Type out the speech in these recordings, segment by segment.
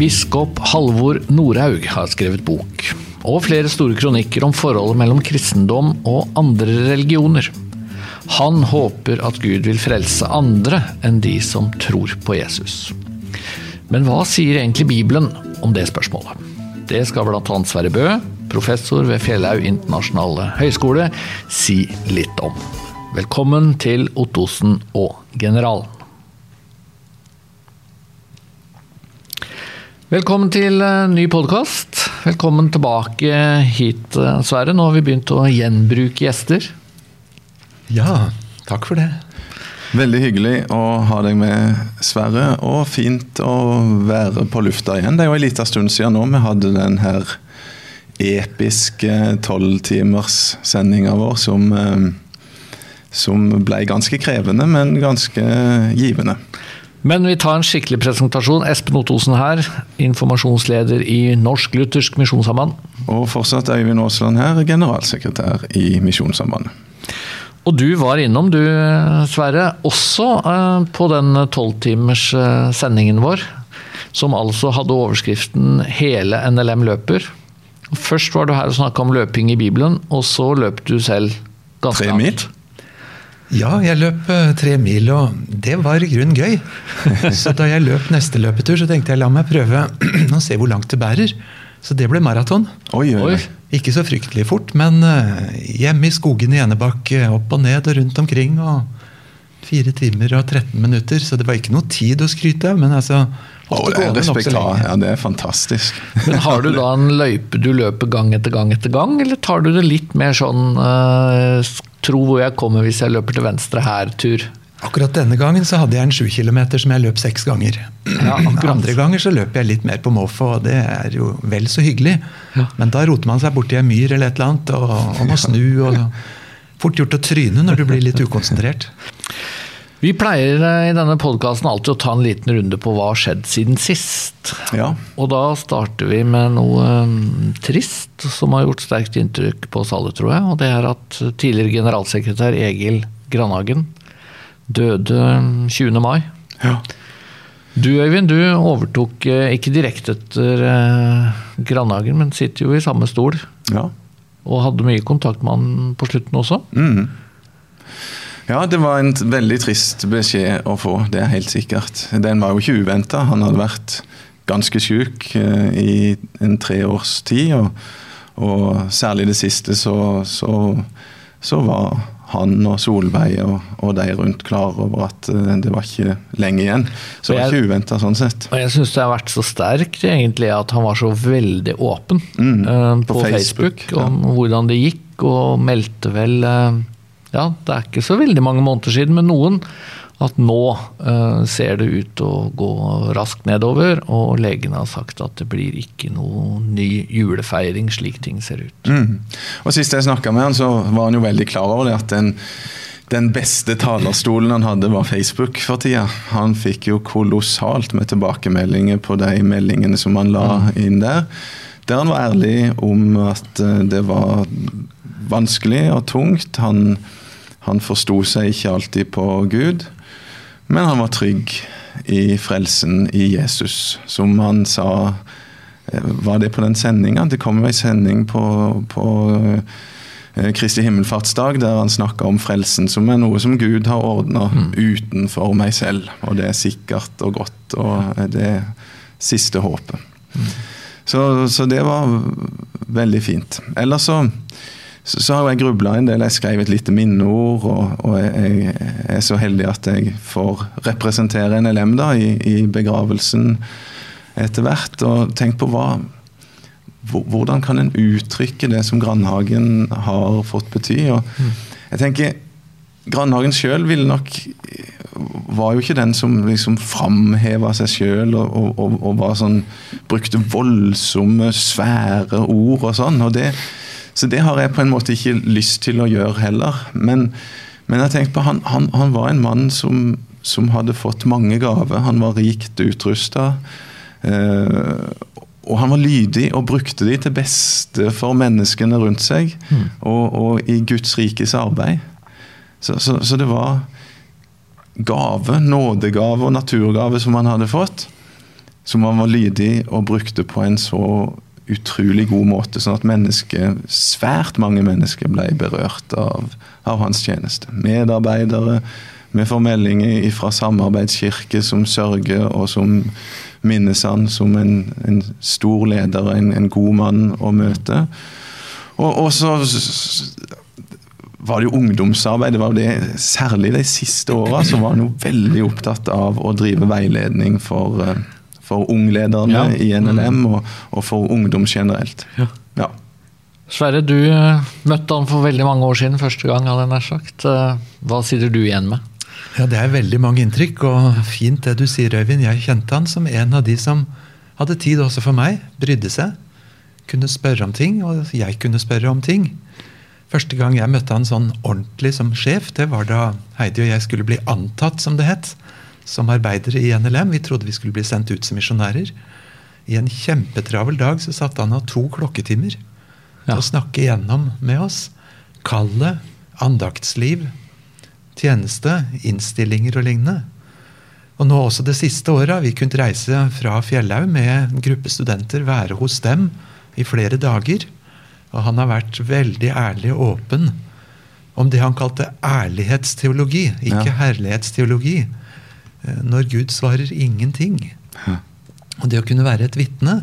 Biskop Halvor Norhaug har skrevet bok, og flere store kronikker om forholdet mellom kristendom og andre religioner. Han håper at Gud vil frelse andre enn de som tror på Jesus. Men hva sier egentlig Bibelen om det spørsmålet? Det skal bl.a. Sverre Bø, professor ved Fjellhaug internasjonale høgskole, si litt om. Velkommen til Ottosen og generalen. Velkommen til uh, ny podkast. Velkommen tilbake hit, uh, Sverre. Nå har vi begynt å gjenbruke gjester. Ja, takk for det. Veldig hyggelig å ha deg med, Sverre. Og fint å være på lufta igjen. Det er jo en liten stund siden nå vi hadde den her episke tolvtimerssendinga vår som, uh, som ble ganske krevende, men ganske givende. Men vi tar en skikkelig presentasjon. Espen Ottosen her, informasjonsleder i Norsk Luthersk Misjonssamband. Og fortsatt Øyvind Aasland her, generalsekretær i Misjonssambandet. Og du var innom, du Sverre, også eh, på den tolvtimers eh, sendingen vår. Som altså hadde overskriften 'Hele NLM løper'. Først var du her og snakka om løping i Bibelen, og så løp du selv ganske Tre mil? Ja, jeg løp uh, tre mil, og det var i grunnen gøy. Så da jeg løp neste løpetur, så tenkte jeg la meg prøve å se hvor langt det bærer. Så det ble maraton. Oi, oi. Ikke så fryktelig fort, men uh, hjemme i skogen i Enebakk, opp og ned og rundt omkring. og Fire timer og 13 minutter, så det var ikke noe tid å skryte av. men altså Oh, det, er ja, det er fantastisk. Men Har du da en løype du løper gang etter gang etter gang, eller tar du det litt mer sånn uh, tro hvor jeg kommer hvis jeg løper til venstre her-tur? Akkurat denne gangen så hadde jeg en 7 kilometer som jeg løp seks ganger. Ja, Andre ganger så løper jeg litt mer på måfå, og det er jo vel så hyggelig. Ja. Men da roter man seg borti en myr eller et eller annet, og, og må snu. og Fort gjort å tryne når du blir litt ukonsentrert. Vi pleier eh, i denne podkasten alltid å ta en liten runde på hva har skjedd siden sist. Ja. Og da starter vi med noe um, trist som har gjort sterkt inntrykk på oss alle, tror jeg. Og det er at tidligere generalsekretær Egil Grandhagen døde 20. Um, mai. Ja. Du Øyvind, du overtok eh, ikke direkte etter Grandhagen, men sitter jo i samme stol. Ja. Og hadde mye kontakt med han på slutten også. Mm. Ja, det var en veldig trist beskjed å få, det er helt sikkert. Den var jo ikke uventa. Han hadde vært ganske syk eh, i en treårs tid. Og, og, særlig det siste så, så, så var han og Solveig og, og, de rundt klar over at eh, det var ikke lenge igjen. Så det var ikke uventa sånn sett. Og jeg syns det har vært så sterkt egentlig at han var så veldig åpen mm, uh, på, på, Facebook, Facebook om ja. hvordan det gikk, og meldte vel uh, ja, det er ikke så veldig mange måneder siden, men noen, at nå eh, ser det ut til å gå raskt nedover, og legene har sagt at det blir ikke noe ny julefeiring slik ting ser ut. Mm. Og Sist jeg snakka med han, så var han jo veldig klar over det at den, den beste talerstolen han hadde, var Facebook for tida. Han fikk jo kolossalt med tilbakemeldinger på de meldingene som han la mm. inn der. Der han var ærlig om at eh, det var vanskelig og tungt. Han han forsto seg ikke alltid på Gud, men han var trygg i frelsen i Jesus. Som han sa eh, Var det på den sendinga? Det kom ei sending på, på eh, Kristi himmelfartsdag der han snakka om frelsen som er noe som Gud har ordna mm. utenfor meg selv. Og det er sikkert og godt, og det er siste håpet. Mm. Så, så, det var veldig fint. Ellers så så, så har jeg grubla en del. Jeg skrev et lite minneord, og, og jeg, jeg, er så heldig at jeg får representere NLM da, i, i begravelsen etter hvert. Og tenk på hva Hvordan kan en uttrykke det som Grandhagen har fått bety? Og jeg tenker Grandhagen sjøl ville nok var jo ikke den som liksom framheva seg sjøl og, og, og, var sånn Brukte voldsomme, svære ord og sånn. og det så det har jeg på en måte ikke lyst til å gjøre heller. Men, men jeg tenkte på, han, han, han var en mann som, som, hadde fått mange gaver. Han var rikt utrusta. Eh, og han var lydig og brukte de til beste for menneskene rundt seg. Mm. Og, og, i Guds rikes arbeid. Så, så, så, det var gave, nådegave og naturgave som han hadde fått. som han var lydig og brukte på en så utrolig god måte, sånn at menneske, svært mange mennesker ble berørt av, av hans tjeneste. Medarbeidere. Vi får meldinger fra samarbeidskirke som sørger, og som minnes han som en, en stor leder, en, en, god mann å møte. Og, og så var det jo ungdomsarbeid. det var jo det, Særlig de siste åra var han veldig opptatt av å drive veiledning for uh, for unglederne ja. i NLM og, og, for ungdom generelt. Ja. ja. Sverre, du uh, møtte han for veldig mange år siden første gang. hadde jeg nær sagt. Uh, hva sitter du igjen med? Ja, Det er veldig mange inntrykk, og fint det du sier, Øyvind. Jeg kjente han som en av de som hadde tid også for meg. Brydde seg. Kunne spørre om ting, og jeg kunne spørre om ting. Første gang jeg møtte han sånn ordentlig som sjef, det var da Heidi og jeg skulle bli antatt, som det het som arbeidere i NLM. Vi trodde vi skulle bli sendt ut som misjonærer. I en kjempetravel dag så satte han av to klokketimer til å snakke igjennom med oss. Kallet, andaktsliv, tjeneste, innstillinger og lignende. Og nå også det siste året har vi kunnet reise fra Fjellhaug med en gruppe studenter, være hos dem i flere dager. Og han har vært veldig ærlig og åpen om det han kalte ærlighetsteologi, ikke ja. herlighetsteologi. Eh, når Gud svarer ingenting. Og det å kunne være et vitne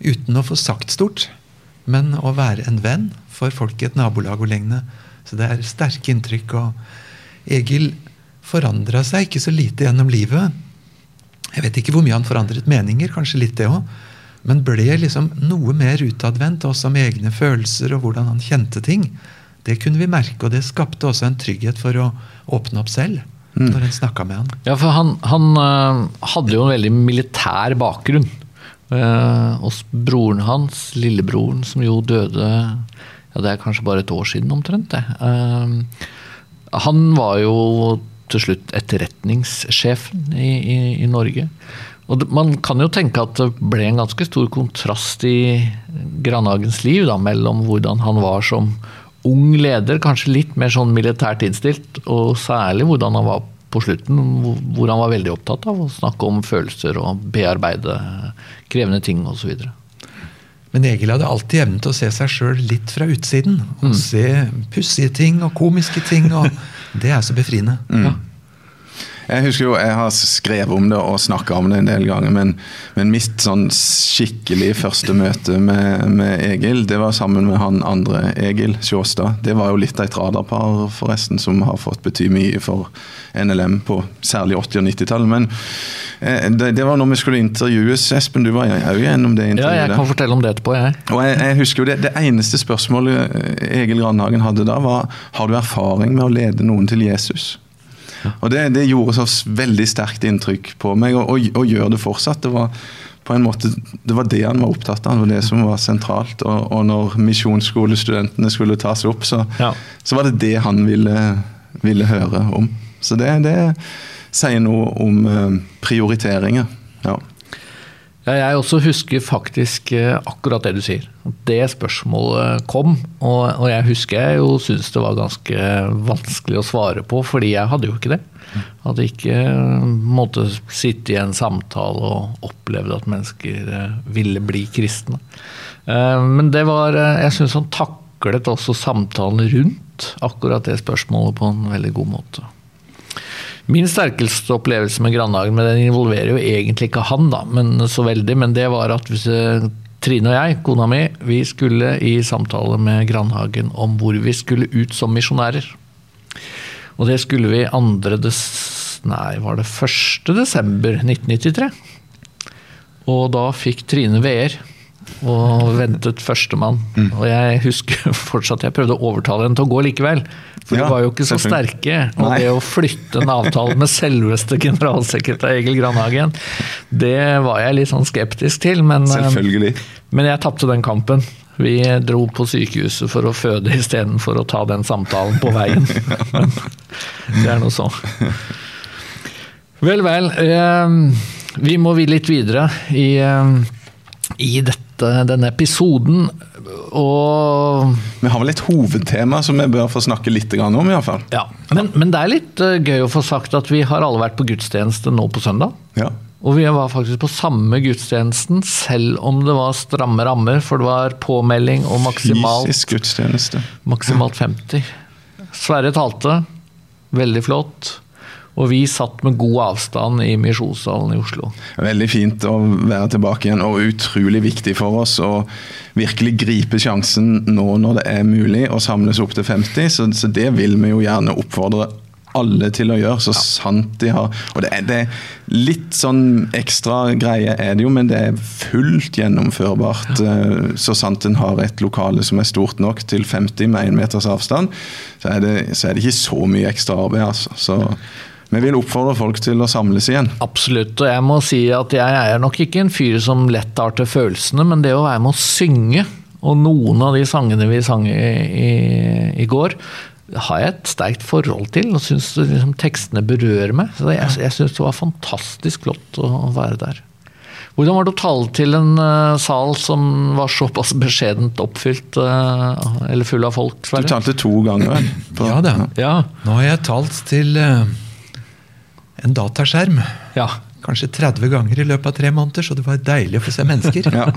uten å få sagt stort, men å være en venn for folk i et nabolag og lignende. Så det er sterke inntrykk. Og Egil forandra seg ikke så lite gjennom livet. Jeg vet ikke hvor mye han forandret meninger, kanskje litt det òg. Men ble liksom noe mer utadvendt, også med egne følelser og hvordan han kjente ting. Det kunne vi merke, og det skapte også en trygghet for å åpne opp selv mm. når en snakka med han. Ja, for han, han uh, hadde jo en veldig militær bakgrunn. Uh, og broren hans, lillebroren, som jo døde ja, det er kanskje bare et år siden omtrent, det. Uh, han var jo til slutt etterretningssjefen i, i, i Norge. Og Man kan jo tenke at det ble en ganske stor kontrast i Grandhagens liv da, mellom hvordan han var som ung leder, kanskje litt mer sånn militært innstilt, og særlig hvordan han var på slutten, hvor han var veldig opptatt av å snakke om følelser og bearbeide krevende ting osv. Men Egil hadde alltid evnen til å se seg sjøl litt fra utsiden. Og mm. se pussige ting og komiske ting. og Det er så befriende. Mm. Ja. Jeg husker jo, jeg har skrevet om det og snakka om det en del ganger, men, men mitt sånn skikkelig første møte med, med, Egil, det var sammen med han andre Egil Sjåstad. Det var jo litt av et radarpar, forresten, som har fått bety mye for NLM på særlig 80- og 90-tallet. Men eh, det, det, var når vi skulle intervjues. Espen, du var òg gjennom det intervjuet. Ja, jeg kan fortelle om det etterpå, jeg. Og jeg, jeg husker jo det, det eneste spørsmålet Egil Grandhagen hadde da, var har du erfaring med å lede noen til Jesus? Og det, det, gjorde så veldig sterkt inntrykk på meg, og, og, og, gjør det fortsatt. Det var på en måte, det var det han var opptatt av, det var det som var sentralt. Og, og når misjonsskolestudentene skulle tas opp, så, ja. så, var det det han ville, ville høre om. Så det, det sier noe om uh, prioriteringer. Ja. Ja, jeg også husker faktisk eh, akkurat det du sier. Det spørsmålet kom, og, og jeg husker jeg jo syntes det var ganske vanskelig å svare på, fordi jeg hadde jo ikke det. Hadde ikke eh, måtte sitte i en samtale og opplevd at mennesker eh, ville bli kristne. Men det var Jeg syns han taklet også samtalen rundt akkurat det spørsmålet på en veldig god måte. Min sterkeste opplevelse med Grandhagen, men den involverer jo egentlig ikke han, da, men så veldig, men det var at hvis, eh, Trine og jeg, kona mi, vi skulle i samtale med Grandhagen om hvor vi skulle ut som misjonærer. Og det skulle vi 2. Des nei, var det 1. desember 1993. Og da fikk Trine veer og ventet førstemann. Mm. Og jeg husker fortsatt jeg prøvde å overtale henne til å gå likevel. For ja, de var jo ikke så sterke. Og Nei. det å flytte en avtale med selveste generalsekretær Egil Grandhagen, det var jeg litt sånn skeptisk til. Men, Selvfølgelig. men jeg tapte den kampen. Vi dro på sykehuset for å føde istedenfor å ta den samtalen på veien. Men det er nå så. Vel, vel. Eh, vi må vi litt videre i, eh, i dette, denne episoden. Og Vi har vel et hovedtema som vi bør få snakke litt om, iallfall. Ja, men, men det er litt uh, gøy å få sagt at vi har alle vært på gudstjeneste nå på søndag. Ja. Og vi var faktisk på samme gudstjenesten, selv om det var stramme rammer, for det var påmelding og maksimalt, Fysisk gudstjeneste. maksimalt 50. Sverre talte, veldig flott. Og vi satt med god avstand i Misjonssalen i Oslo. Veldig fint å være tilbake igjen, og utrolig viktig for oss å virkelig gripe sjansen nå når det er mulig å samles opp til 50. Så, så det vil vi jo gjerne oppfordre alle til å gjøre, så sant de har Og det er, det er litt sånn ekstra greie er det jo, men det er fullt gjennomførbart. Ja. Så sant en har et lokale som er stort nok til 50 med 1 meters avstand, så er, det, så er det ikke så mye ekstra arbeid, altså. Så vi vil oppfordre folk til å samles igjen. Absolutt. Og jeg må si at jeg er nok ikke en fyr som lett tar til følelsene, men det å være med å synge, og noen av de sangene vi sang i, i, i går, har jeg et sterkt forhold til, og syns liksom, tekstene berører meg. Så jeg, jeg syns det var fantastisk flott å være der. Hvordan var det å tale til en uh, sal som var såpass beskjedent oppfylt, uh, eller full av folk? Du talte to ganger, vel? Ja da. Ja. Nå har jeg talt til eh, en dataskjerm ja. kanskje 30 ganger i løpet av tre måneder, så det var deilig å få se mennesker. Ja.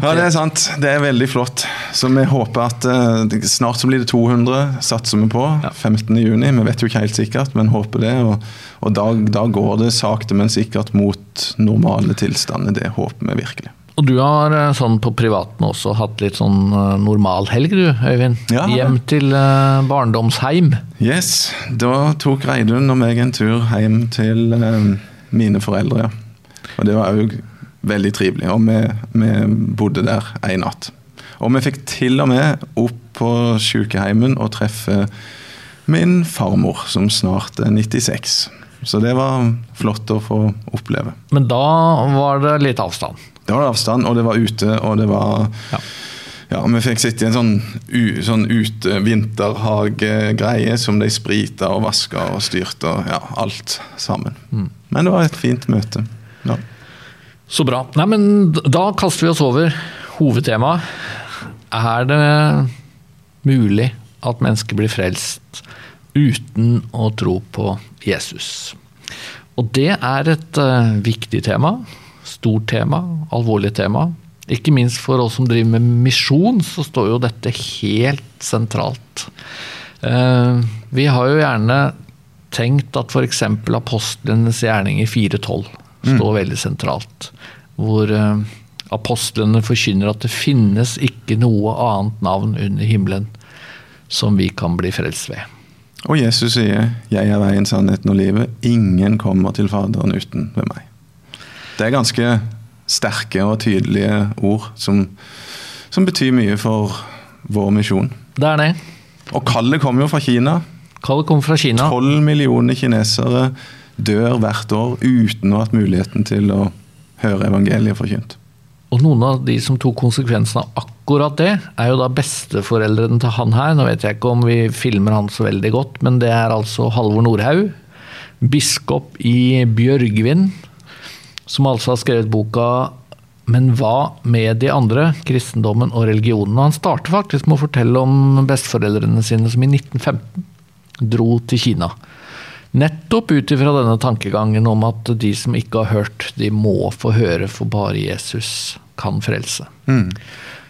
ja, det er sant. Det er veldig flott. Så vi håper at uh, snart så blir det 200, satser vi på. 15. juni. Vi vet jo ikke helt sikkert, men håper det. Og, og da, da går det sakte, men sikkert mot normale tilstander. Det håper vi virkelig. Og du har eh, sånn på privaten også hatt litt sånn eh, normalhelg du, Øyvind? Ja. Hjem til uh, barndomsheim. Yes, da tok Reidun og meg en tur hjem til uh, mine foreldre. Og det var òg veldig trivelig. Og vi, vi bodde der en natt. Og vi fikk til og med opp på sykeheimen og treffe min farmor, som snart er 96. Så det var flott å få oppleve. Men da var det litt avstand. Det var avstand, og det var ute, og det var Ja. Ja, Vi fikk sitte i en sånn, u, sånn ute vinterhagegreie som de sprita og vaska og styrte og ja, alt sammen. Men det var et fint møte. Ja. Så bra. Nei, men da kaster vi oss over hovedtemaet. Er det mulig at mennesker blir frelst uten å tro på Jesus? Og det er et uh, viktig tema. Stort tema. Alvorlig tema. Ikke minst for oss som driver med misjon, så står jo dette helt sentralt. Eh, vi har jo gjerne tenkt at f.eks. apostlenes gjerning i 4.12 står veldig sentralt. Hvor eh, apostlene forkynner at det finnes ikke noe annet navn under himmelen som vi kan bli frelst ved. Og Jesus sier 'Jeg er veien, sannheten og livet'. Ingen kommer til Faderen uten ved meg. Det er ganske sterke og tydelige ord som, som betyr mye for vår misjon. Det er det. Og kallet kommer jo fra Kina. Kallet kommer fra Kina. 12 millioner kinesere dør hvert år uten å ha hatt muligheten til å høre evangeliet forkynt. Og noen av de som tok konsekvensen av akkurat det, er jo da besteforeldrene til han her. Nå vet jeg ikke om vi filmer han så veldig godt, men det er altså Halvor Nordhaug. Biskop i Bjørgvin, som altså har skrevet boka 'Men hva med de andre? Kristendommen og religionen'. Og han starter faktisk med å fortelle om besteforeldrene sine som i 1915 dro til Kina. Nettopp ut ifra denne tankegangen om at de som ikke har hørt, de må få høre, for bare Jesus kan frelse.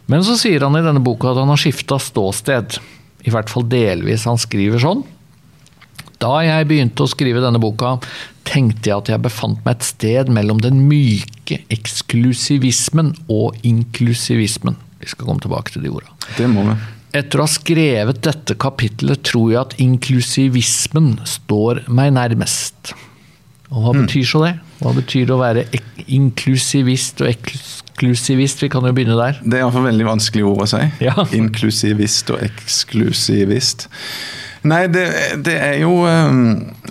Men så sier han i denne boka at han har skifta ståsted. I hvert fall delvis. Han skriver sånn. Da jeg begynte å skrive denne boka, tenkte jeg at jeg befant meg et sted mellom den myke eksklusivismen og inklusivismen. Vi skal komme tilbake til de orda. Det må vi. Etter å ha skrevet dette kapittelet tror jeg at inklusivismen står meg nærmest. Og hva betyr så det? Hva betyr det å være inklusivist og eksklusivist? Vi kan jo begynne der. Det er iallfall veldig vanskelig ord å si. Ja. Inklusivist og eksklusivist. Nei, det, det er jo eh,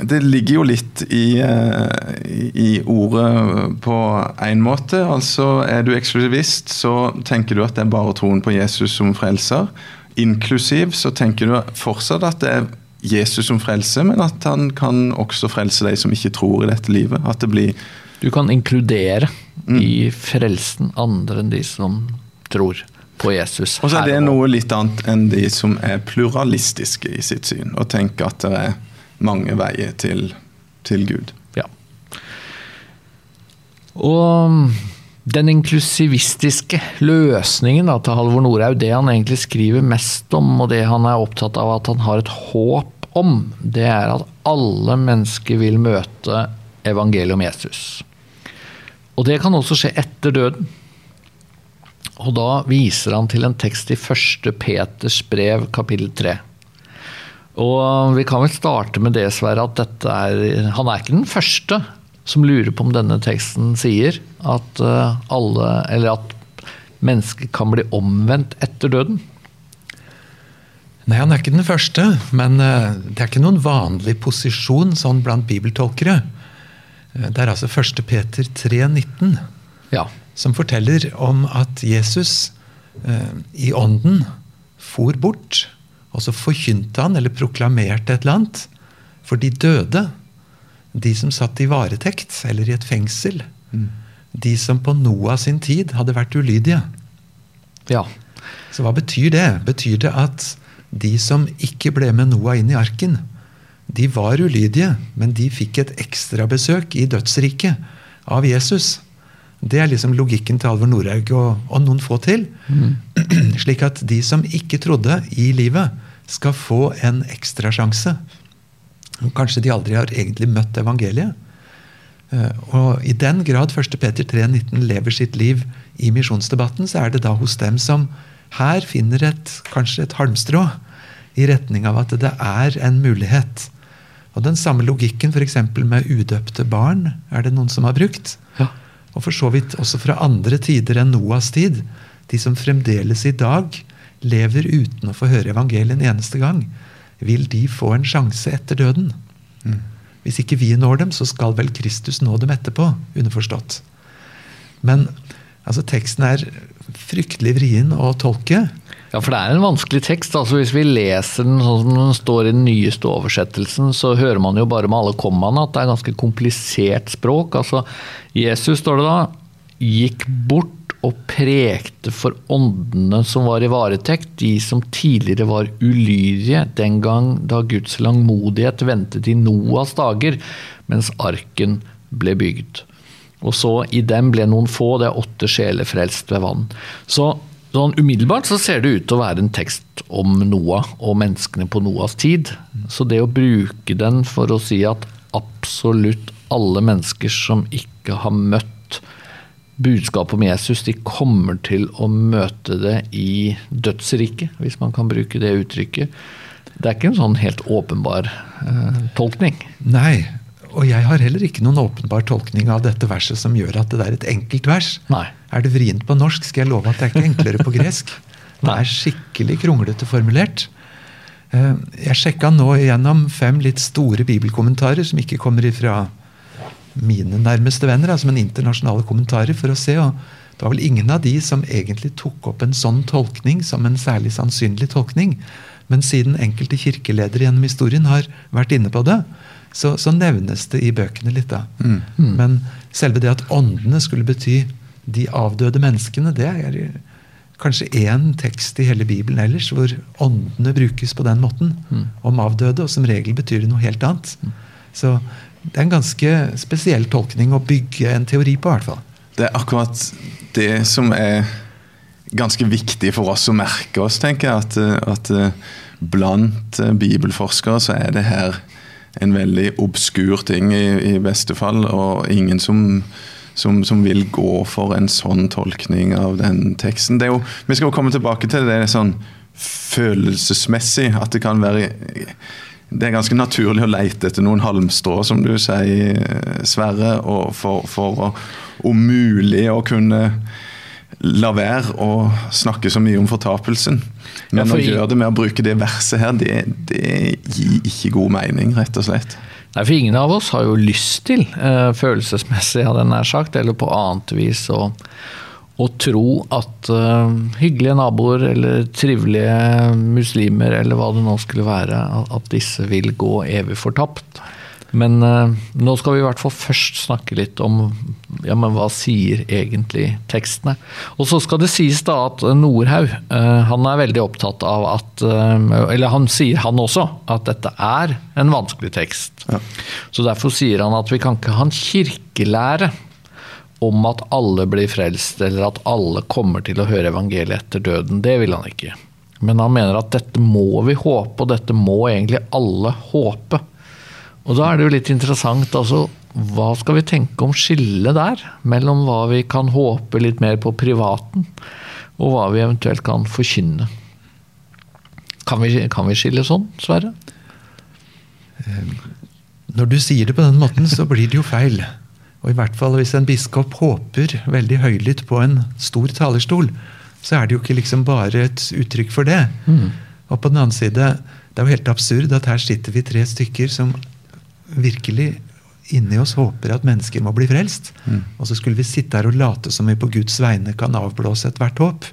Det ligger jo litt i, eh, i ordet på én måte. Altså, er du eksklusivist, så tenker du at det er bare troen på Jesus som frelser. Inklusiv så tenker du fortsatt at det er Jesus som frelser, men at han kan også frelse de som ikke tror i dette livet. At det blir Du kan inkludere i frelsen andre enn de som tror på Jesus. Og så er det noe litt annet enn de som er pluralistiske i sitt syn, og tenker at det er mange veier til, til Gud. Og den inklusivistiske løsningen da, til Halvor Norhaug, det han egentlig skriver mest om, og det han er opptatt av at han har et håp om, det er at alle mennesker vil møte evangeliet om Jesus. Og det kan også skje etter døden. Og da viser han til en tekst i første Peters brev, kapittel 3. Og vi kan vel starte med det, Sverre, at dette er Han er ikke den første som lurer på om denne teksten sier at eh, alle Eller at mennesker kan bli omvendt etter døden. Nei, han er ikke den første, men eh, det er ikke noen vanlig posisjon sånn blant bibeltolkere. Eh, det er altså 1. Peter 3,19 ja. Som forteller om at Jesus eh, i ånden for bort, og så forkynte han eller proklamerte et eller annet for de døde. De som satt i varetekt eller i et fengsel. Mm. De som på Noah sin tid hadde vært ulydige. Ja. Så hva betyr det? Betyr det at de som ikke ble med Noah inn i arken, de var ulydige, men de fikk et ekstrabesøk i dødsriket av Jesus? Det er liksom logikken til Alvor Norhaug og, og, noen få til. Mm. Slik at de som ikke trodde i livet, skal få en ekstrasjanse. Kanskje de aldri har egentlig møtt evangeliet. Eh, og I den grad 1. Peter 3,19 lever sitt liv i misjonsdebatten, så er det da hos dem som her finner et, kanskje et halmstrå i retning av at det er en mulighet. Og Den samme logikken f.eks. med udøpte barn er det noen som har brukt. Ja. Og for så vidt også fra andre tider enn Noas tid. De som fremdeles i dag lever uten å få høre evangeliet en eneste gang. Vil de få en sjanse etter døden? Mm. Hvis ikke vi når dem, så skal vel Kristus nå dem etterpå. Underforstått. Men altså, teksten er fryktelig vrien å tolke. Ja, for det er en vanskelig tekst. altså Hvis vi leser den sånn som den står i den nyeste oversettelsen, så hører man jo bare med alle kommaene at det er ganske komplisert språk. Altså, Jesus, står det da, gikk bort og prekte for åndene som var i varetekt, de som tidligere var ulydige den gang da Guds langmodighet ventet i Noas dager, mens arken ble bygd. Og så i dem ble noen få, det er åtte sjeler frelst ved vann. Så Sånn Umiddelbart så ser det ut til å være en tekst om Noah og menneskene på Noahs tid. Så det å bruke den for å si at absolutt alle mennesker som ikke har møtt budskapet om Jesus, de kommer til å møte det i dødsriket, hvis man kan bruke det uttrykket. Det er ikke en sånn helt åpenbar eh, tolkning. Nei, og jeg har heller ikke noen åpenbar tolkning av dette verset som gjør at det er et enkelt vers. Nei. Er det vrient på norsk, skal jeg love at det er ikke enklere på gresk. Det er skikkelig kronglete formulert. Eh, jeg sjekka nå igjennom fem litt store bibelkommentarer som ikke kommer ifra mine nærmeste venner, altså men internasjonale kommentarer, for å se. og Det var vel ingen av de som egentlig tok opp en sånn tolkning som en særlig sannsynlig tolkning. Men siden enkelte kirkeledere gjennom historien har vært inne på det, så, så, nevnes det i bøkene litt. da. Mm. Mm. Men selve det at åndene skulle bety de avdøde menneskene, det er kanskje én tekst i hele Bibelen ellers hvor åndene brukes på den måten. Mm. Om avdøde, og som regel betyr det noe helt annet. Mm. Så det er en ganske spesiell tolkning å bygge en teori på. i hvert fall. Det er akkurat det som er ganske viktig for oss å merke oss, tenker jeg. At, at eh, blant eh, bibelforskere så er det her en veldig obskur ting i, i beste fall, og ingen som, som, som, vil gå for en sånn tolkning av den teksten. Jo, vi skal jo komme tilbake til det sånn følelsesmessig, at det kan være det er ganske naturlig å leite etter noen halmstrå, som du sier, Sverre. og for, for å, om mulig å kunne la være å snakke så mye om fortapelsen. Men ja, for å gjøre det med å bruke det verset her, det, det, gir ikke god mening, rett og slett. Nei, for ingen av oss har jo lyst til, uh, følelsesmessig, hadde jeg nær sagt, eller på annet vis, å, å tro at uh, hyggelige naboer eller trivelige muslimer, eller hva det nå skulle være, at disse vil gå evig fortapt. Men uh, nå skal vi i hvert fall først snakke litt om ja, men hva sier egentlig tekstene. Og så skal det sies da at Nordhaug uh, han er veldig opptatt av at uh, Eller han sier han også at dette er en vanskelig tekst. Ja. Så derfor sier han at vi kan ikke ha en kirkelære om at alle blir frelst, eller at alle kommer til å høre evangeliet etter døden. Det vil han ikke. Men han mener at dette må vi håpe, og dette må egentlig alle håpe. Og da er det jo litt interessant, altså hva skal vi tenke om skillet der? Mellom hva vi kan håpe litt mer på privaten, og hva vi eventuelt kan forkynne. Kan vi, kan vi skille sånn, Sverre? Eh, når du sier det på den måten, så blir det jo feil. Og i hvert fall hvis en biskop håper veldig høylytt på en stor talerstol, så er det jo ikke liksom bare et uttrykk for det. Mm. Og på den annen side, det er jo helt absurd at her sitter vi tre stykker som virkelig inni oss håper at mennesker må bli frelst. Mm. Og så skulle vi sitte her og late som vi på Guds vegne kan avblåse ethvert håp.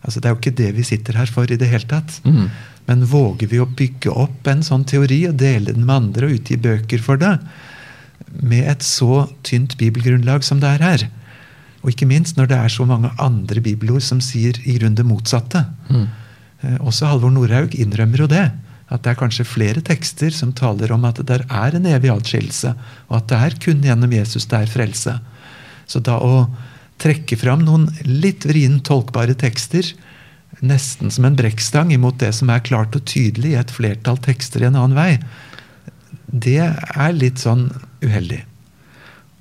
Altså, det er jo ikke det vi sitter her for i det hele tatt. Mm. Men våger vi å bygge opp en sånn teori og dele den med andre og utgi bøker for det, med et så tynt bibelgrunnlag som det er her? Og ikke minst når det er så mange andre bibelord som sier i grunn det motsatte. Mm. Eh, også Halvor Nordhaug innrømmer jo det. At det er kanskje flere tekster som taler om at det der er en evig adskillelse, og at det er kun gjennom Jesus det er frelse. Så da å trekke fram noen litt vrient tolkbare tekster, nesten som en brekkstang imot det som er klart og tydelig i et flertall tekster i en annen vei, det er litt sånn uheldig.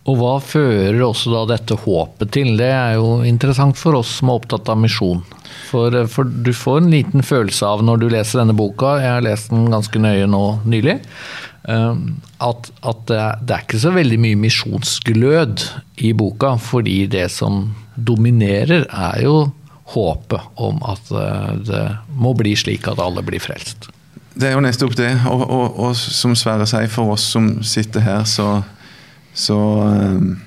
Og hva fører også da dette håpet til? Det er jo interessant for oss som er opptatt av misjon. For, for, du får en liten følelse av når du leser denne boka, jeg har lest den ganske nøye nå nylig, um, at, at det, er, det, er, ikke så veldig mye misjonsglød i boka. Fordi det som dominerer, er jo håpet om at uh, det må bli slik at alle blir frelst. Det er jo nettopp det. Og, og, og som Sverre sier, for oss som sitter her, så så um,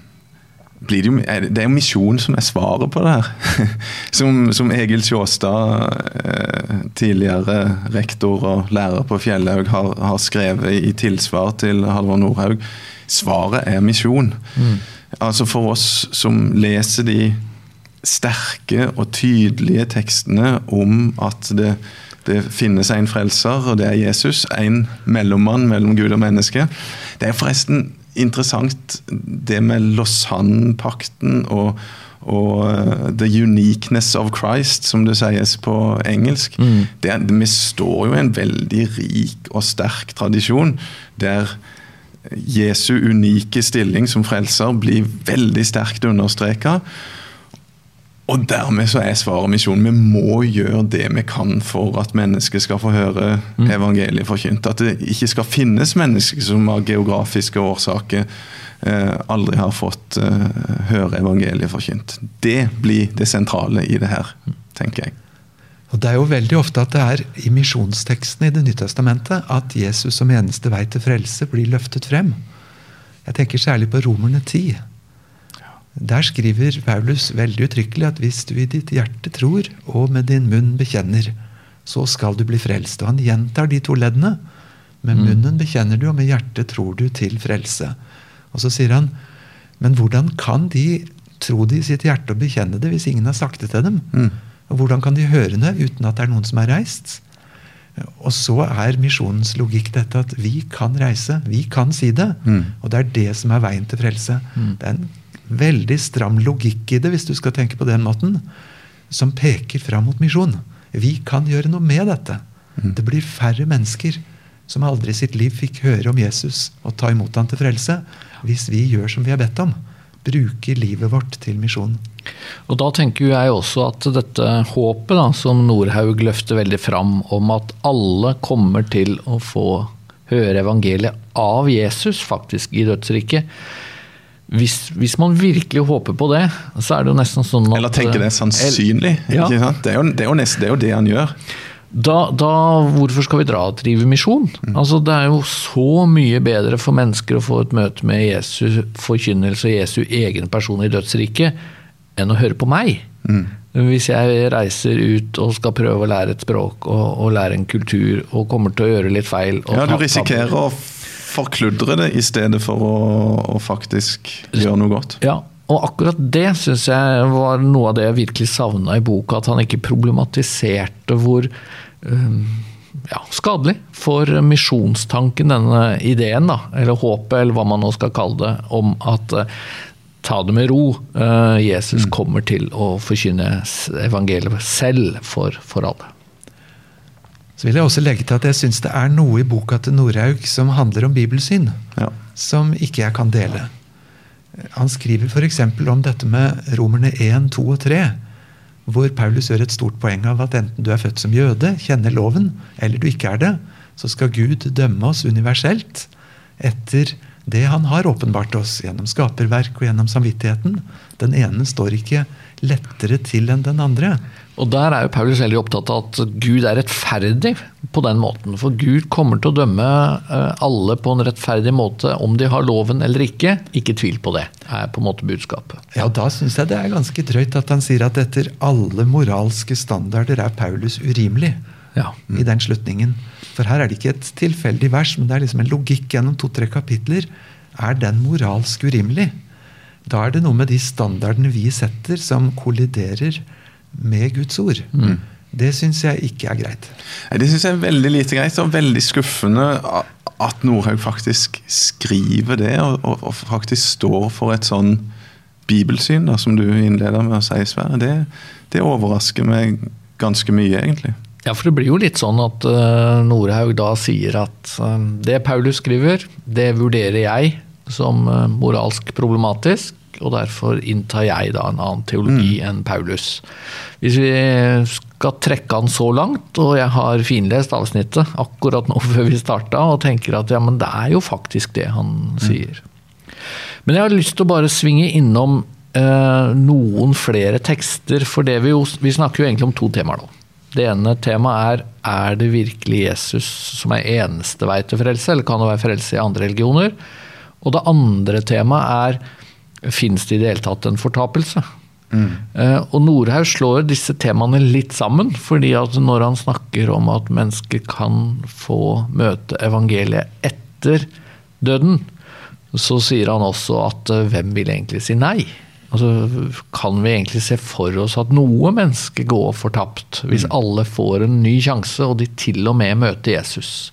blir det jo Det er jo misjon som er svaret på det her. Som, som Egil Sjåstad, eh, tidligere rektor og lærer på Fjellhaug, har, har, skrevet i tilsvar til Halvor Nordhaug. Svaret er misjon. Mm. Altså For oss som leser de sterke og tydelige tekstene om at det, det finnes en frelser, og det er Jesus. En mellommann mellom Gud og menneske. Det er forresten interessant det med Lausanne-pakten og, og uh, the uniqueness of Christ, som det sies på engelsk. Mm. Det, vi står jo i en veldig rik og sterk tradisjon der Jesu unike stilling som frelser blir veldig sterkt understreka. Og dermed så er svaret misjonen. Vi må gjøre det vi kan for at mennesker skal få høre mm. evangeliet forkynt. At det ikke skal finnes mennesker som av geografiske årsaker eh, aldri har fått eh, høre evangeliet forkynt. Det blir det sentrale i det her, tenker jeg. Og Det er jo veldig ofte at det er i misjonsteksten i Det nye testamentet at Jesus som eneste vei til frelse blir løftet frem. Jeg tenker særlig på Romerne 10 der skriver Paulus veldig uttrykkelig at hvis du i ditt hjerte tror og med din munn bekjenner, så skal du bli frelst. Og han gjentar de to leddene. Med mm. munnen bekjenner du, og med hjertet tror du til frelse. Og så sier han, men hvordan kan de tro det i sitt hjerte og bekjenne det hvis ingen har sagt det til dem? Mm. Og hvordan kan de høre det uten at det er noen som er reist? Og så er misjonens logikk dette at vi kan reise, vi kan si det. Mm. Og det er det som er veien til frelse. Mm. Det er en veldig stram logikk i det, hvis du skal tenke på den måten, som peker fram mot misjon. Vi kan gjøre noe med dette. Mm. Det blir færre mennesker som aldri i sitt liv fikk høre om Jesus og ta imot han til frelse, hvis vi gjør som vi har bedt om. Bruker livet vårt til misjon. Og Da tenker jeg også at dette håpet da, som Nordhaug løfter veldig fram, om at alle kommer til å få høre evangeliet av Jesus faktisk i dødsriket, hvis, hvis, man virkelig håper på det, så er det jo nesten sånn at Eller tenker det er sannsynlig. Ja. Det, er jo, det, er jo nesten, det, er jo det han gjør. Da, da, hvorfor skal vi dra og drive misjon? Mm. Altså, det er jo så mye bedre for mennesker å få et møte med Jesu forkynnelse og Jesu egen person i dødsriket enn å høre på meg. Mm. Hvis jeg reiser ut og skal prøve å lære et språk og, og lære en kultur og kommer til å gjøre litt feil Ja, du risikerer å forkludre det i stedet for å, å faktisk gjøre noe godt. Ja, og akkurat det syns jeg var noe av det jeg virkelig savna i boka. At han ikke problematiserte hvor um, ja, skadelig for misjonstanken, denne ideen, da, eller håpet, eller hva man nå skal kalle det, om at uh, ta det med ro. Eh, Jesus kommer til å forkynne evangeliet selv for, for alle. Så vil jeg også legge til at jeg syns det er noe i boka til Norhaug som handler om bibelsyn, Ja. som ikke jeg kan dele. Han skriver f.eks. om dette med Romerne 1, 2 og 3, hvor Paulus gjør et stort poeng av at enten du er født som jøde, kjenner loven, eller du ikke er det, så skal Gud dømme oss universelt etter det han har åpenbart oss gjennom skaperverk og gjennom samvittigheten. Den ene står ikke lettere til enn den andre. Og der er jo Paulus veldig opptatt av at Gud er rettferdig på den måten. For Gud kommer til å dømme eh, alle på en rettferdig måte, om de har loven eller ikke. Ikke tvil på det, er på en måte budskapet. Ja, Da syns jeg det er ganske drøyt at han sier at etter alle moralske standarder er Paulus urimelig. Ja. i den slutningen. For her er det ikke et tilfeldig vers, men det er liksom en logikk gjennom to-tre kapitler. Er den moralsk urimelig? Da er det noe med de standardene vi setter, som kolliderer med Guds ord. Det syns jeg ikke er greit. Det syns jeg er veldig lite greit og veldig skuffende at Nordhaug faktisk skriver det, og, og, og faktisk står for et sånn bibelsyn, da, som du innleder med å si, Sverre. Det, det overrasker meg ganske mye, egentlig. Ja, for det blir jo litt sånn at uh, Norhaug da sier at uh, det Paulus skriver, det vurderer jeg som uh, moralsk problematisk, og derfor inntar jeg da en annen teologi enn Paulus. Hvis vi skal trekke han så langt, og jeg har finlest avsnittet akkurat nå før vi starta, og tenker at ja, men det er jo faktisk det han sier. Men jeg har lyst til å bare svinge innom noen flere tekster, for det vi, jo, vi snakker jo egentlig om to temaer nå. Det ene temaet er er det virkelig Jesus som er eneste vei til frelse, eller kan det være frelse i andre religioner? Og det andre temaet er fins det i det hele tatt en fortapelse? Mm. og Norhaug slår disse temaene litt sammen, fordi at når han snakker om at mennesker kan få møte evangeliet etter døden, så sier han også at eh, hvem vil egentlig si nei? Altså, kan vi egentlig se for oss at noe menneske går fortapt, hvis alle får en ny sjanse, og de til og med møter Jesus?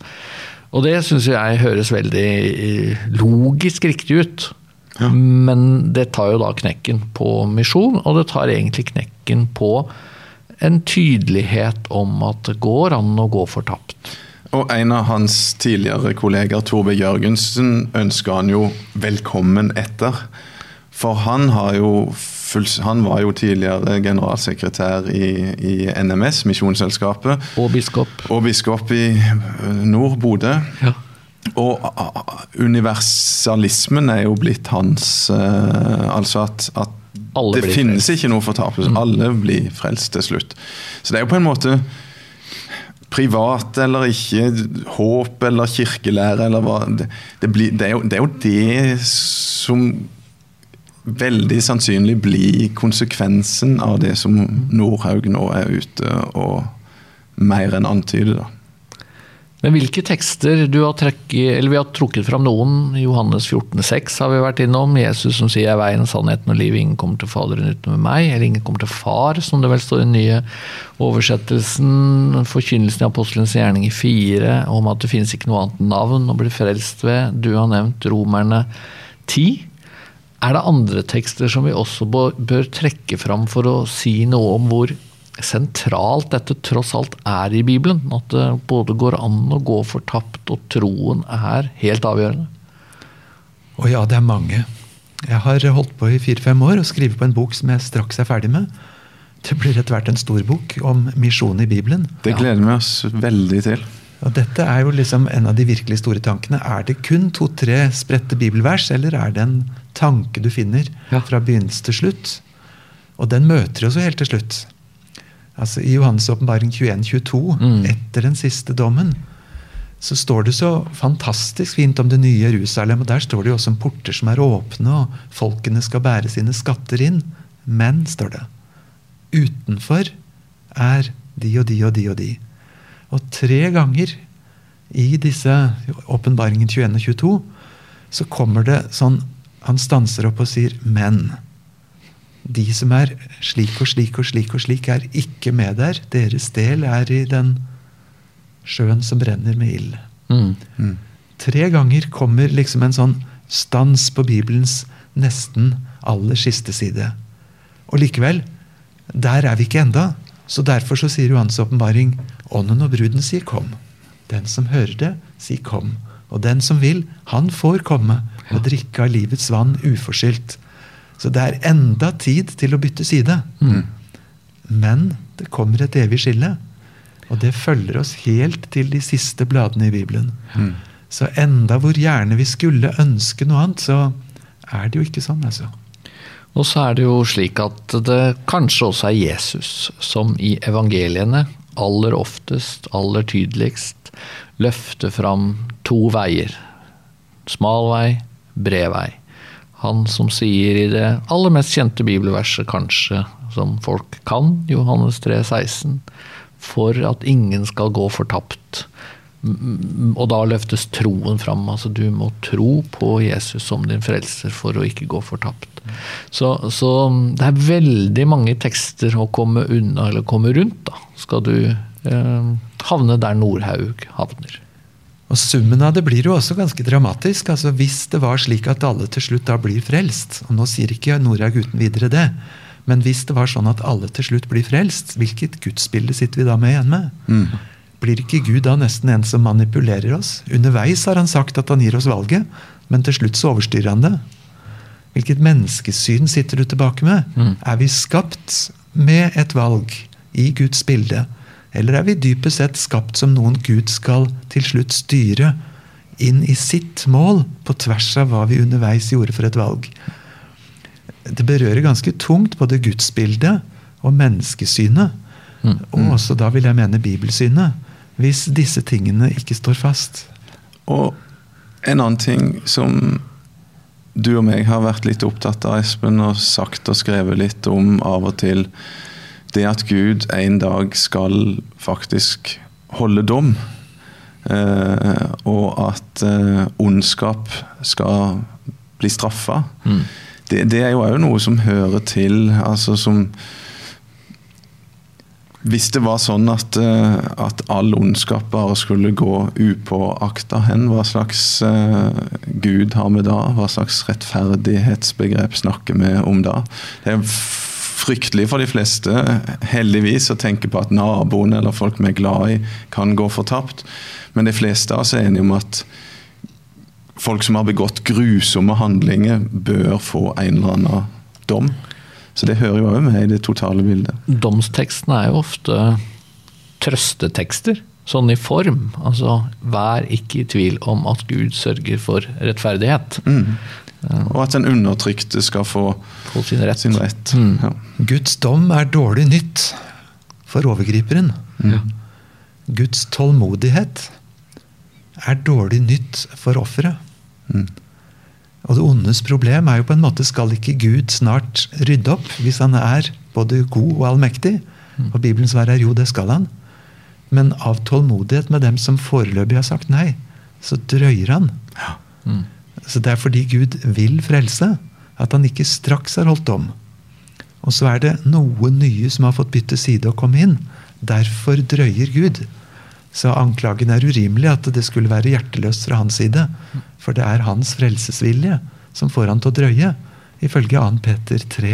Og det syns jeg høres veldig eh, logisk riktig ut. Men det tar jo da knekken på misjon, og det tar egentlig knekken på en tydelighet om at det går an å gå fortapt. Og en av hans tidligere kolleger, Torbe Jørgensen, ønsker han jo velkommen etter. For han, har jo full, han var jo tidligere generalsekretær i, i NMS, Misjonsselskapet, Og biskop. og biskop i eh, nord, Bodø. Ja. Og a- universalismen er jo blitt hans eh, Altså at, at Alle det finnes frelst. Mm. ikke noe fortapelse. Alle blir frelst til slutt. Så det er jo på en måte privat eller ikke, håp eller kirkelære eller hva Det, det, blir, det, er, jo, det er jo det som veldig sannsynlig bli konsekvensen av det som Nordhaug nå er ute og mer enn antyder. da. Men hvilke tekster du har trekket, eller Vi har trukket fram noen. Johannes 14,6 har vi vært innom. Jesus som sier 'jeg er veien, sannheten og livet'. Ingen kommer til Faderen utenom meg. Eller ingen kommer til Far, som det vel står i den nye oversettelsen. Forkynnelsen i apostelens gjerning i fire, om at det finnes ikke noe annet navn å bli frelst ved. Du har nevnt Romerne 10. Er det andre tekster som vi også bør, trekke fram for å si noe om hvor sentralt dette tross alt er i Bibelen? At det både går an å gå fortapt, og troen er helt avgjørende? Å ja, det er mange. Jeg har holdt på i fire-fem år og skrevet på en bok som jeg straks er ferdig med. Det blir etter hvert en stor bok om misjon i Bibelen. Det gleder vi oss veldig til. Og dette er jo liksom en av de virkelig store tankene. Er det kun to-tre spredte bibelvers, eller er det en tanke du finner Ja. fra begynnelse til slutt? Og den møter jo så helt til slutt. Altså I Johannes' åpenbaring 21-22, Mm. etter den siste dommen, så står det så fantastisk fint om det nye Jerusalem. Og der står det jo også om porter som er åpne, og folkene skal bære sine skatter inn. Men, står det, utenfor er de og de og de og de. Og tre ganger i disse åpenbaringen 21 og 22 så kommer det sånn Han stanser opp og sier 'men'. De som er slik og slik og slik og slik, er ikke med der. Deres del er i den sjøen som brenner med ild. Mm. Tre ganger kommer liksom en sånn stans på Bibelens nesten aller siste side. Og likevel, der er vi ikke enda. Så derfor så sier Johans åpenbaring Ånden og bruden sier 'kom'. Den som hører det, sier 'kom'. Og den som vil, han får komme og drikke av livets vann uforskyldt. Så det er enda tid til å bytte side. Mm. Men det kommer et evig skille. Og det følger oss helt til de siste bladene i Bibelen. Mm. Så enda hvor gjerne vi skulle ønske noe annet, så er det jo ikke sånn, altså. Og så er det jo slik at det kanskje også er Jesus som i evangeliene aller oftest, aller tydeligst, løfte fram to veier. Smal vei, bred vei. Han som sier i det aller mest kjente bibelverset kanskje, som folk kan, Johannes 3, 16, for at ingen skal gå fortapt, og da løftes troen fram. Altså du må tro på Jesus som din frelser for å ikke gå fortapt. Så, så det er veldig mange tekster å komme unna eller komme rundt, da. Skal du eh, havne der Nordhaug havner. Og Summen av det blir jo også ganske dramatisk. altså Hvis det var slik at alle til slutt da blir frelst, og nå sier ikke Nordhaug uten videre det, men hvis det var sånn at alle til slutt blir frelst, hvilket gudsbilde sitter vi da med igjen med? Mm. Blir ikke Gud da nesten en som manipulerer oss? Underveis har han sagt at han gir oss valget, men til slutt så overstyrer han det. Hvilket menneskesyn sitter du tilbake med? Mm. Er vi skapt med et valg i Guds bilde? Eller er vi dypest sett skapt som noen Gud skal til slutt styre inn i sitt mål, på tvers av hva vi underveis gjorde for et valg? Det berører ganske tungt både gudsbildet og menneskesynet. Mm. Og også da vil jeg mene bibelsynet hvis disse tingene ikke står fast. Og en annen ting som du og meg har vært litt opptatt av, Espen, og sagt og skrevet litt om av og til, det at Gud en dag skal faktisk holde dom. Eh, og at eh, ondskap skal bli straffa. Mm. Det, det, er jo òg noe som hører til, altså som hvis det var sånn at, eh, at all ondskap bare skulle gå upåakta hen, hva slags uh, gud har vi da? Hva slags rettferdighetsbegrep snakker vi om da? Det er fryktelig for de fleste, heldigvis, å tenke på at naboen eller folk vi er glad i, kan gå fortapt. Men de fleste av oss er enige om at folk som har begått grusomme handlinger, bør få en eller annen dom. Så det hører jo òg med i det totale bildet. Domstekstene er jo ofte trøstetekster, sånn i form. Altså vær ikke i tvil om at Gud sørger for rettferdighet. Mm. Og at den undertrykte skal få, få sin rett. Sin rett. Mm. Ja. Guds dom er dårlig nytt for overgriperen. Mm. Guds tålmodighet er dårlig nytt for offeret. Og det ondes problem er jo på en måte skal ikke Gud snart rydde opp hvis han er både god og allmektig? Mm. Og Bibelens svar er jo, det skal han. Men av tålmodighet med dem som foreløpig har sagt nei, så drøyer han. Ja. Mm. Så det er fordi Gud vil frelse, at han ikke straks har holdt om. Og så er det noen nye som har fått bytte side og komme inn. Derfor drøyer Gud. Så anklagen er urimelig, at det skulle være hjerteløst fra hans side. For det er hans frelsesvilje som får han til å drøye, ifølge 2. Peter 3.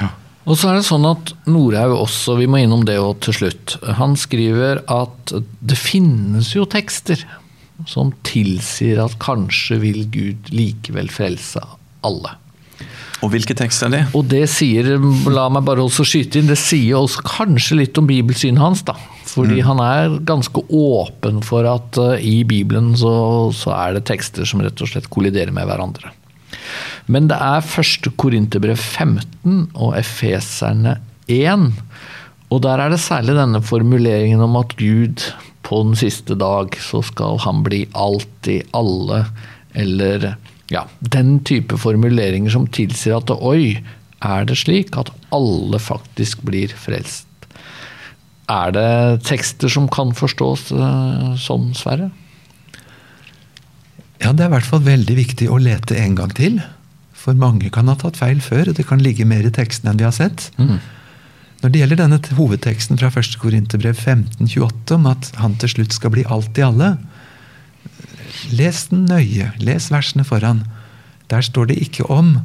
Ja. Og så er det sånn at Norhaug også, vi må innom det òg til slutt, han skriver at det finnes jo tekster som tilsier at kanskje vil Gud likevel frelse alle. Og hvilke tekster er det? Og det sier, la meg bare også skyte inn, det sier også kanskje litt om bibelsynet hans. da. Fordi mm. han er ganske åpen for at uh, i Bibelen så, så, er det tekster som rett og slett kolliderer med hverandre. Men det er første Korinterbrev 15 og Efeserne 1. Og der er det særlig denne formuleringen om at Gud på den siste dag så skal han bli alt i alle, eller ja, den type formuleringer som tilsier at oi, er det slik at alle faktisk blir frelst? Er det tekster som kan forstås uh, sånn, Sverre? Ja, det er i hvert fall veldig viktig å lete en gang til. For mange kan ha tatt feil før, og det kan ligge mer i teksten enn vi har sett. Mm. Når det gjelder denne hovedteksten fra 1. Korinterbrev 1528 om at han til slutt skal bli alt i alle, les den nøye. Les versene foran. Der står det ikke om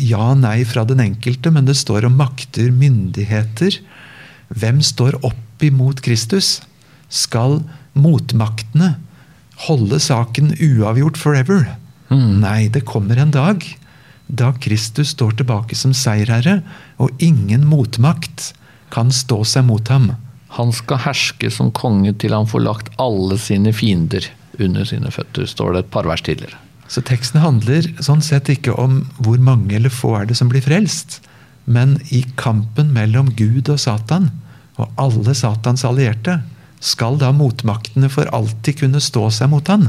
ja nei fra den enkelte, men det står om makter, myndigheter. Hvem står opp imot Kristus? Skal motmaktene holde saken uavgjort forever? Mm. Nei, det kommer en dag da Kristus står tilbake som seierherre, og ingen motmakt kan stå seg mot ham. Han skal herske som konge til han får lagt alle sine fiender under sine føtter, står det et par vers tidligere. Så teksten handler sånn sett ikke om hvor mange eller få er det som blir frelst, men i kampen mellom Gud og Satan, og alle Satans allierte, skal da motmaktene for alltid kunne stå seg mot han?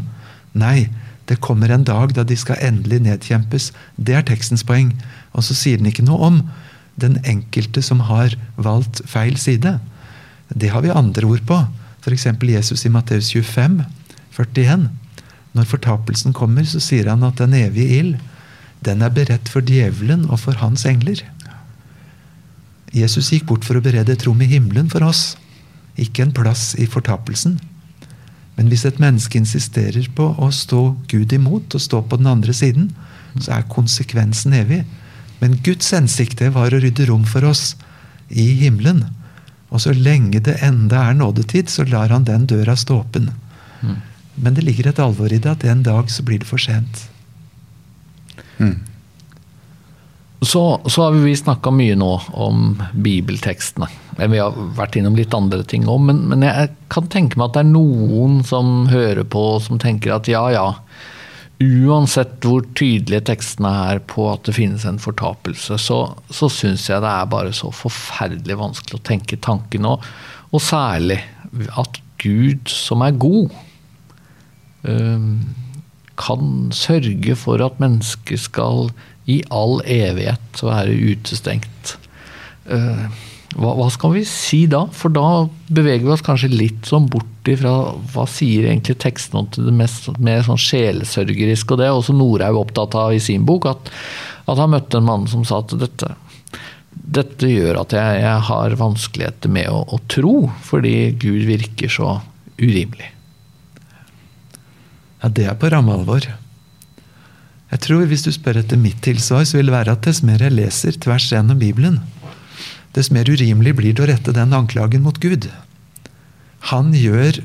Nei, det kommer en dag da de skal endelig nedkjempes. Det er tekstens poeng. Og så sier den ikke noe om den enkelte som har valgt feil side. Det har vi andre ord på. F.eks. Jesus i Matteus 25, 41. Når fortapelsen kommer, så sier han at den evige ild, den er beredt for djevelen og for hans engler. Jesus gikk bort for å berede et rom i himmelen for oss, ikke en plass i fortapelsen. Men hvis et menneske insisterer på å stå Gud imot og stå på den andre siden, så er konsekvensen evig. Men Guds hensikt var å rydde rom for oss i himmelen. Og så lenge det enda er nådetid, så lar han den døra stå åpen. Mm. Men det ligger et alvor i det at en dag så blir det for sent. Mm. Så, så, har vi snakka mye nå om bibeltekstene. Vi har vært innom litt andre ting òg, men, men, jeg kan tenke meg at det er noen som hører på som tenker at ja, ja. Uansett hvor tydelige tekstene er på at det finnes en fortapelse, så, så syns jeg det er bare så forferdelig vanskelig å tenke tanken. Og, og særlig at Gud, som er god, kan sørge for at mennesket skal i all evighet være utestengt. Eh, hva, hva, skal vi si da? For da beveger vi oss kanskje litt sånn bort ifra hva sier egentlig teksten om til det mest, mer sånn sjelesørgeriske. Og det er også Norhaug opptatt av i sin bok, at, at han møtte en mann som sa at dette, dette gjør at jeg, jeg har vanskeligheter med å, å, tro, fordi Gud virker så urimelig. Ja, det er på ramme alvor. Jeg tror Hvis du spør etter mitt tilsvar, så vil det være at dess mer jeg leser tvers gjennom Bibelen, dess mer urimelig blir det å rette den anklagen mot Gud. Han gjør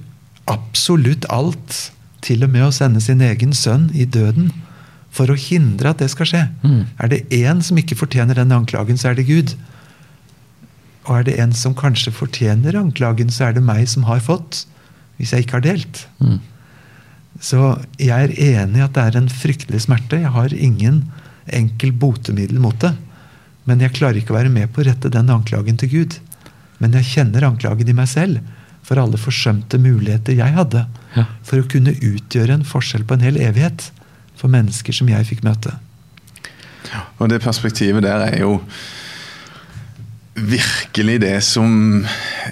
absolutt alt, til og med å sende sin egen sønn i døden, for å hindre at det skal skje. Mm. Er det én som ikke fortjener den anklagen, så er det Gud. Og er det en som kanskje fortjener anklagen, så er det meg som har fått, hvis jeg ikke har delt. Mm. Så jeg er enig i at det er en fryktelig smerte. Jeg har ingen enkel botemiddel mot det. Men jeg klarer ikke å være med på å rette den anklagen til Gud. Men jeg kjenner anklagen i meg selv for alle forsømte muligheter jeg hadde ja. for å kunne utgjøre en forskjell på en hel evighet for mennesker som jeg fikk møte. Og det perspektivet der er jo virkelig det som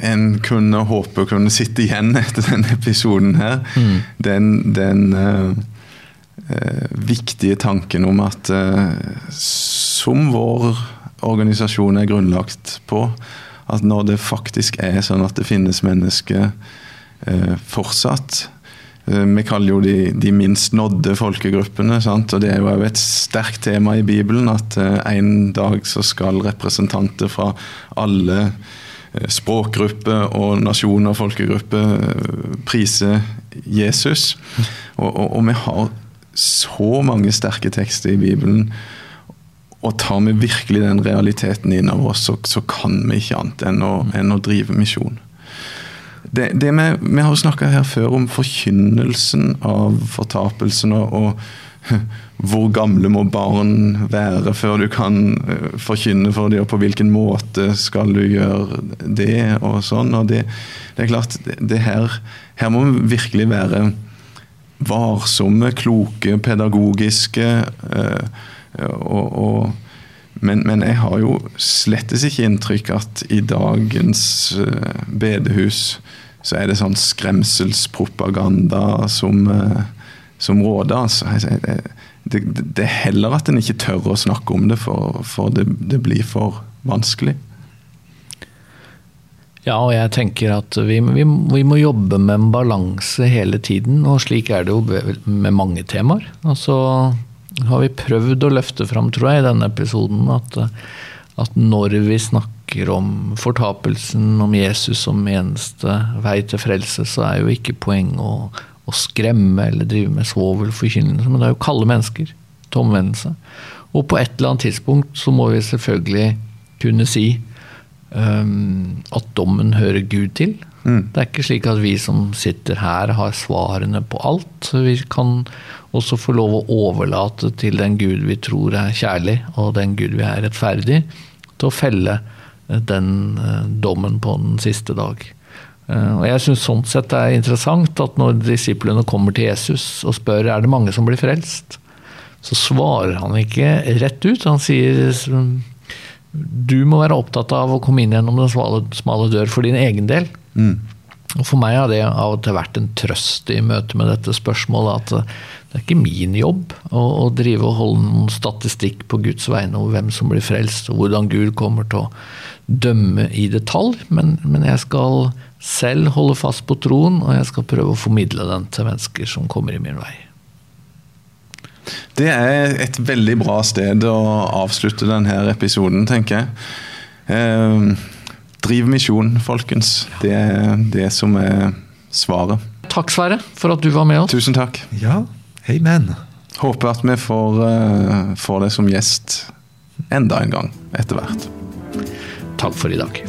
en kunne håpe kunne sitte igjen etter denne episoden her. Mm. Den, den uh, uh, viktige tanken om at uh, som vår organisasjon er grunnlagt på, at når det faktisk er sånn at det finnes mennesker fortsatt vi kaller jo de, de minst nådde folkegruppene. Sant? og Det er jo et sterkt tema i Bibelen at uh, en dag så skal representanter fra alle uh, språkgrupper og nasjoner og folkegrupper prise Jesus. Og, og, og, vi har så mange sterke tekster i Bibelen. Og tar vi virkelig den realiteten inn over oss, så, så kan vi ikke annet enn å, enn å drive misjon. Det, det vi, vi har snakka her før om forkynnelsen av fortapelsen og, og hvor gamle må barn være før du kan eh, forkynne for dem, og på hvilken måte skal du gjøre det, og sånn. Og det, det er klart, det her, her må vi virkelig være varsomme, kloke, pedagogiske. Øh, og, og, men, men, jeg har jo slettes ikke inntrykk at i dagens øh, bedehus så er det sånn skremselspropaganda som, eh, som råder. Altså. Det, det, er heller at en ikke tør å snakke om det, for, for det, det, blir for vanskelig. Ja, og jeg tenker at vi, vi, vi, må jobbe med en balanse hele tiden. Og slik er det jo med mange temaer. Og så har vi prøvd å løfte fram, tror jeg, i denne episoden. At, at når vi snakker om fortapelsen, om Jesus som eneste vei til frelse, så er jo ikke poenget å, å skremme eller drive med svovelforkynnelse, men det er jo kalde mennesker til omvendelse. Og på et eller annet tidspunkt så må vi selvfølgelig kunne si um, at dommen hører Gud til. Mm. Det er ikke slik at vi som sitter her, har svarene på alt. Vi kan også få lov å overlate til den Gud vi tror er kjærlig, og den Gud vi er rettferdig, til å felle den uh, dommen på den siste dag. Uh, og jeg syns sånn sett det er interessant at når disiplene kommer til Jesus og spør er det mange som blir frelst, så svarer han ikke rett ut. Han sier du må være opptatt av å komme inn gjennom den smale, smale dør for din egen del. Mm. Og For meg har det av og til vært en trøst i møte med dette spørsmålet at det er ikke min jobb å, å drive og holde noen statistikk på Guds vegne over hvem som blir frelst, og hvordan Gud kommer til å dømme i detalj, men, men jeg skal selv holde fast på troen, og jeg skal prøve å formidle den til mennesker som kommer i min vei. Det er et veldig bra sted å avslutte denne episoden, tenker jeg. Eh, driv misjon, folkens. Det er det som er svaret. Takk, Sverre, for at du var med oss. Tusen takk. Ja, amen. Håper at vi får, uh, får det som gjest enda en gang etter hvert. Takk for i dag.